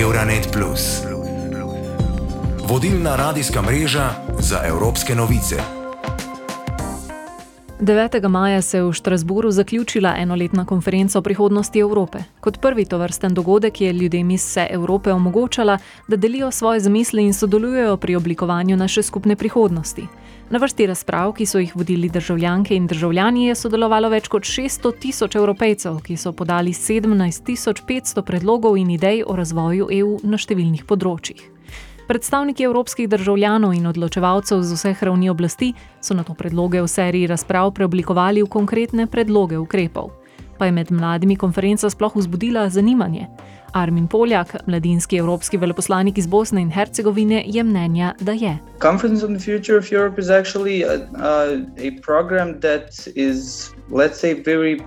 Euronet. Vodilna radijska mreža za evropske novice. 9. maja se je v Štrasburu zaključila enoletna konferenca o prihodnosti Evrope. Kot prvi to vrsten dogodek je ljudem iz vse Evrope omogočala, da delijo svoje zamisli in sodelujejo pri oblikovanju naše skupne prihodnosti. Na vrsti razprav, ki so jih vodili državljanke in državljani, je sodelovalo več kot 600 tisoč evropejcev, ki so podali 17 500 predlogov in idej o razvoju EU na številnih področjih. Predstavniki evropskih državljanov in odločevalcev z vseh ravni oblasti so na to predloge v seriji razprav preoblikovali v konkretne predloge ukrepov. Pa je med mladimi konferenca sploh vzbudila zanimanje. Armin Poljak, mladinski evropski veleposlanik iz Bosne in Hercegovine, je mnenja, da je. Conference on the Future of Europe is actually a, a, a program that is, let's say, very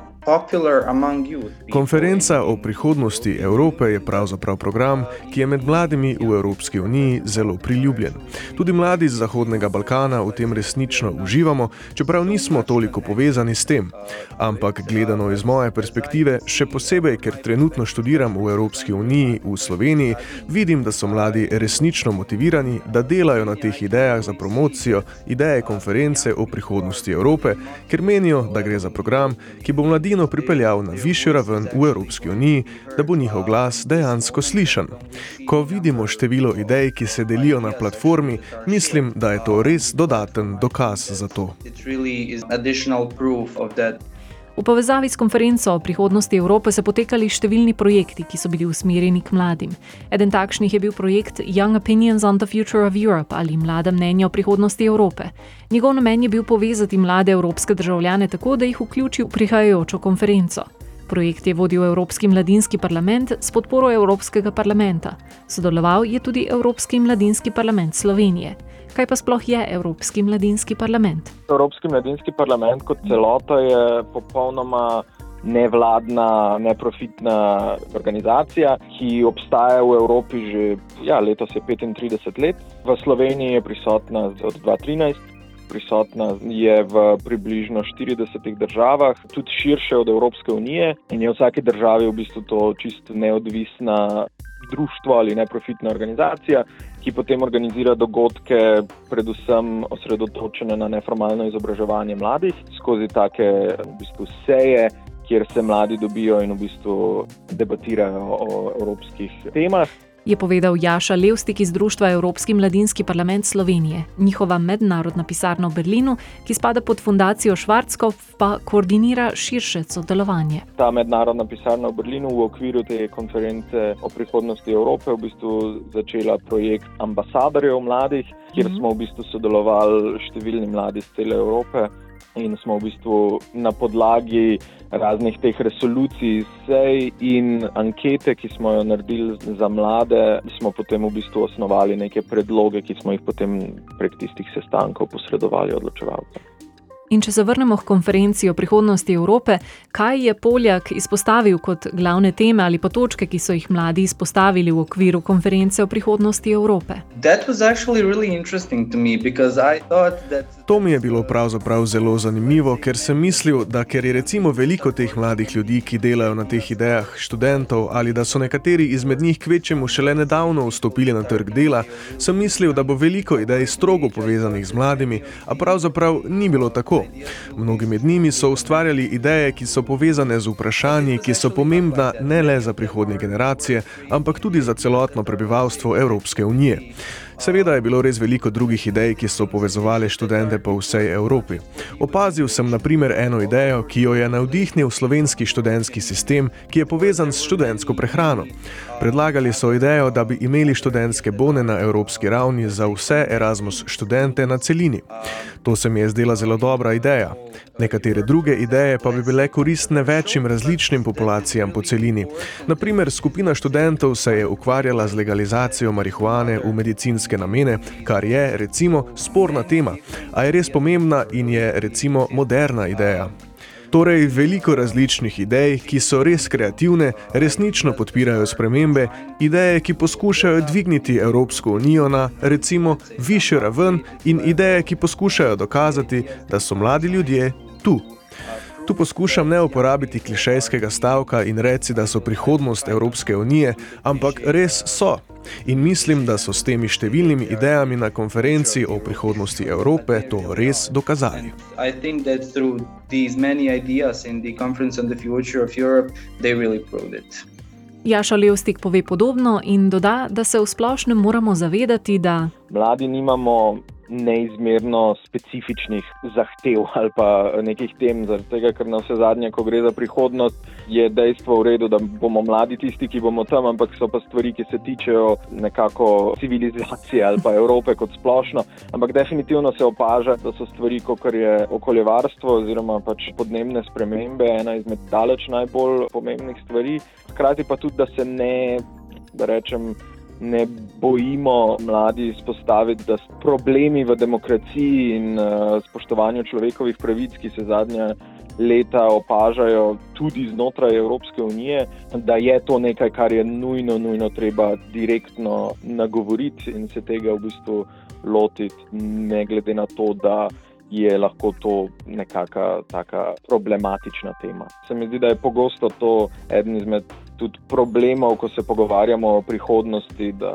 Konferenca o prihodnosti Evrope je pravzaprav program, ki je med mladimi v Evropski uniji zelo priljubljen. Tudi mladi iz Zahodnega Balkana v tem resnično uživamo, čeprav nismo toliko povezani s tem. Ampak gledano iz moje perspektive, še posebej, ker trenutno študiram v Evropski uniji v Sloveniji, vidim, da so mladi resnično motivirani, da delajo na teh idejah za promocijo ideje konference o prihodnosti Evrope, ker menijo, da gre za program, ki bo mladino mladino pripeljal na višjo raven v Evropski uniji, da bo njihov glas dejansko slišan. Ko vidimo število idej, ki se delijo na platformi, mislim, da je to res dodaten dokaz za to. V povezavi s konferenco o prihodnosti Evrope so potekali številni projekti, ki so bili usmerjeni k mladim. Eden takšnih je bil projekt Young Opinions on the Future of Europe ali Mlada mnenja o prihodnosti Evrope. Njegov namen je bil povezati mlade evropske državljane tako, da jih vključi v prihajajočo konferenco. Projekt je vodil Evropski mladinski parlament s podporo Evropskega parlamenta. Sodeloval je tudi Evropski mladinski parlament Slovenije. Kaj pa sploh je Evropski mladinski parlament? Evropski mladinski parlament kot celota je popolnoma nevladna, neprofitna organizacija, ki obstaja v Evropi že ja, letos 35 let. V Sloveniji je prisotna od 2013. Prisotna je v približno 40 državah, tudi širše od Evropske unije, in je v vsaki državi v bistvu to čisto neodvisna društvo ali neprofitna organizacija, ki potem organizira dogodke, predvsem osredotočene na neformalno izobraževanje mladih skozi take v bistvu, seje, kjer se mladi dobijo in v bistvu debatirajo o evropskih temah je povedal Jaša Levstik iz Društva Evropski mladinski parlament Slovenije. Njihova mednarodna pisarna v Berlinu, ki spada pod fundacijo Švarckov, pa koordinira širše sodelovanje. Ta mednarodna pisarna v Berlinu v okviru te konference o prihodnosti Evrope v bistvu začela projekt ambasadorjev mladih, kjer -hmm. smo v bistvu sodelovali številni mladi iz cele Evrope in smo v bistvu na podlagi raznih teh resolucij, sej in ankete, ki smo jo naredili za mlade, smo potem v bistvu osnovali neke predloge, ki smo jih potem prek tistih sestankov posredovali odločevalcem. In če se vrnemo k konferenci o prihodnosti Evrope, kaj je Poljak izpostavil kot glavne teme ali pa točke, ki so jih mladi izpostavili v okviru konference o prihodnosti Evrope? To mi je bilo pravzaprav zelo zanimivo, ker sem mislil, da ker je recimo veliko teh mladih ljudi, ki delajo na teh idejah, študentov ali da so nekateri izmed njih kvečemu šele nedavno vstopili na trg dela, sem mislil, da bo veliko idej strogo povezanih z mladimi, a pravzaprav ni bilo tako. Mnogi med njimi so ustvarjali ideje, ki so povezane z vprašanji, ki so pomembna ne le za prihodnje generacije, ampak tudi za celotno prebivalstvo Evropske unije. Seveda je bilo res veliko drugih idej, ki so povezovali študente po vsej Evropi. Opazil sem na primer eno idejo, ki jo je navdihnil slovenski študentski sistem, ki je povezan s študentsko prehrano. Predlagali so idejo, da bi imeli študentske bone na evropski ravni za vse Erasmus študente na celini. To se mi je zdela zelo dobra ideja. Nekatere druge ideje pa bi bile koristne večjim različnim populacijam po celini. Naprimer, skupina študentov se je ukvarjala z legalizacijo marihuane v medicinske namene, kar je, recimo, sporna tema, a je res pomembna in je, recimo, moderna ideja. Torej, veliko različnih idej, ki so res kreativne, resnično podpirajo spremembe, ideje, ki poskušajo dvigniti Evropsko unijo na, recimo, višjo raven in ideje, ki poskušajo dokazati, da so mladi ljudje tu. Tu poskušam ne uporabiti klišejskega stavka in reči, da so prihodnost Evropske unije, ampak res so. In mislim, da so s temi številnimi idejami na konferenci o prihodnosti Evrope to res dokazali. Jaša Levstik pove podobno in doda, da se v splošnem moramo zavedati, da mladi nimamo neizmerno specifičnih zahtev ali pa nekih tem, zaradi tega, ker na vse zadnje, ko gre za prihodnost, je dejstvo v redu, da bomo mladi tisti, ki bomo tam, ampak so pa stvari, ki se tičejo nekako civilizacije ali pa Evrope kot splošno. Ampak definitivno se opaža, da so stvari, kot je okoljevarstvo oziroma pač podnebne spremembe, ena izmed daleč najbolj pomembnih stvari. Hkrati pa tudi, da se ne, da rečem, ne bojimo mladi izpostaviti, da so problemi v demokraciji in uh, spoštovanju človekovih pravic, ki se zadnja leta opažajo tudi znotraj Evropske unije, da je to nekaj, kar je nujno, nujno treba direktno nagovoriti in se tega v bistvu lotiti, ne glede na to, da. Je lahko to nekakšna problematična tema. Se mi zdi, da je pogosto to eden izmed tudi problemov, ko se pogovarjamo o prihodnosti, da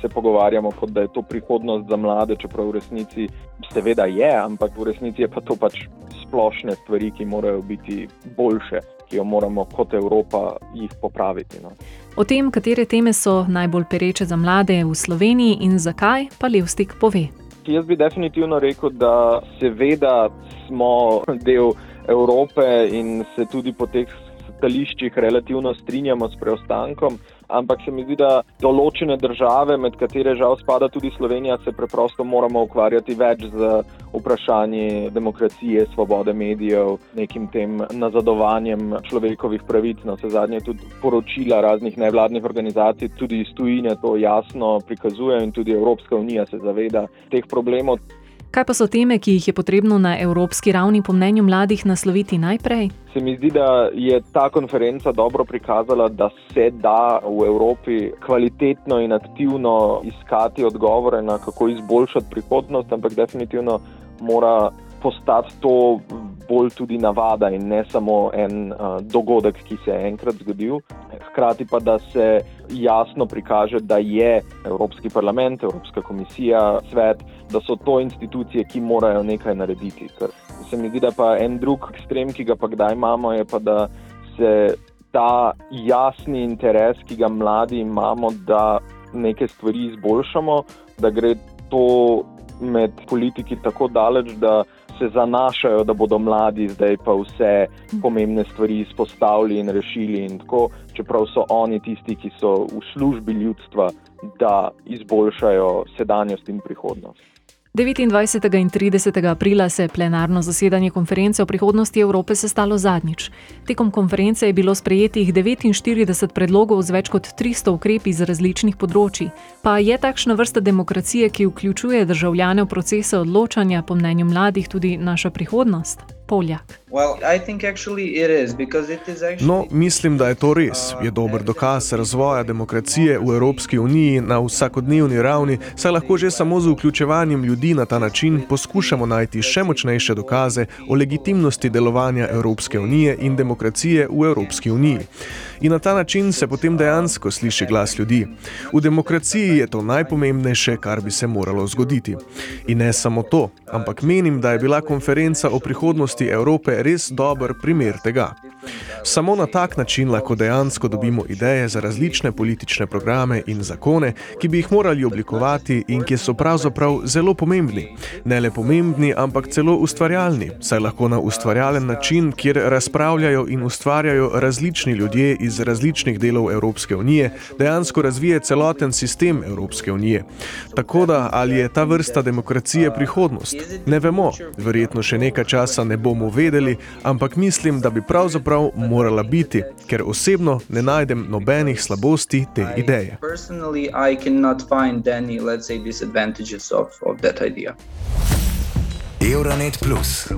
se pogovarjamo kot da je to prihodnost za mlade, čeprav v resnici seveda je, ampak v resnici je pa to pač splošne stvari, ki morajo biti boljše, ki jo moramo kot Evropa jih popraviti. No. O tem, katere teme so najbolj pereče za mlade v Sloveniji in zakaj, pa Levstik pove. Jaz bi definitivno rekel, da seveda smo del Evrope in se tudi po teh stališčih relativno strinjamo s preostankom, ampak se mi zdi, da določene države, med katere žal spada tudi Slovenija, se preprosto moramo ukvarjati več z vprašanji demokracije, svobode medijev, nekim tem nazadovanjem človekovih pravic. Na vse zadnje tudi poročila raznih nevladnih organizacij, tudi iz tujine to jasno prikazujejo in tudi Evropska unija se zaveda teh problemov. Kaj pa so teme, ki jih je potrebno na evropski ravni, po mnenju mladih, nasloviti najprej? Se mi zdi, da je ta konferenca dobro prikazala, da se da v Evropi kvalitetno in aktivno iskati odgovore na kako izboljšati prihodnost, ampak definitivno mora postati to bolj tudi navada in ne samo en uh, dogodek, ki se je enkrat zgodil. Hkrati pa, da se jasno prikaže, da je Evropski parlament, Evropska komisija, svet, da so to institucije, ki morajo nekaj narediti. Ker se mi zdi, da pa en drug ekstrem, ki ga pa kdaj imamo, je pa da se ta jasni interes, ki ga mladi imamo, da neke stvari izboljšamo, da gre to med politiki tako daleč, da se zanašajo, da bodo mladi zdaj pa vse pomembne stvari izpostavili in rešili. In tako, čeprav so oni tisti, ki so v službi ljudstva, da izboljšajo sedanjost in prihodnost. 29. in 30. aprila se je plenarno zasedanje konference o prihodnosti Evrope sestalo zadnjič. Tekom konference je bilo sprejetih 49 predlogov z več kot 300 ukrepi z različnih področji. Pa je takšna vrsta demokracije, ki vključuje državljane v procese odločanja, po mnenju mladih, tudi naša prihodnost? Poljak. No, mislim, da je to res. Je dober dokaz razvoja demokracije v Evropski uniji na vsakodnevni ravni, saj lahko že samo z vključevanjem ljudi na ta način poskušamo najti še močnejše dokaze o legitimnosti delovanja Evropske unije in demokracije v Evropski uniji. In na ta način se potem dejansko sliši glas ljudi. V demokraciji je to najpomembnejše, kar bi se moralo zgoditi. In ne samo to, ampak menim, da je bila konferenca o prihodnosti Evrope res dober primer tega. Samo na tak način lahko dejansko dobimo ideje za različne politične programe in zakone, ki bi jih morali oblikovati in ki so pravzaprav zelo pomembni. Ne le pomembni, ampak celo ustvarjalni, saj lahko na ustvarjalen način, kjer razpravljajo in ustvarjajo različni ljudje iz različnih delov Evropske unije, dejansko razvije celoten sistem Evropske unije. Tako da, ali je ta vrsta demokracije prihodnost? Ne vemo, verjetno še nekaj časa ne bomo vedeli, ampak mislim, da bi pravzaprav morala biti, ker osebno ne najdem nobenih slabosti te ideje. Euronet Plus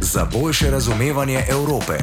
za boljše razumevanje Evrope.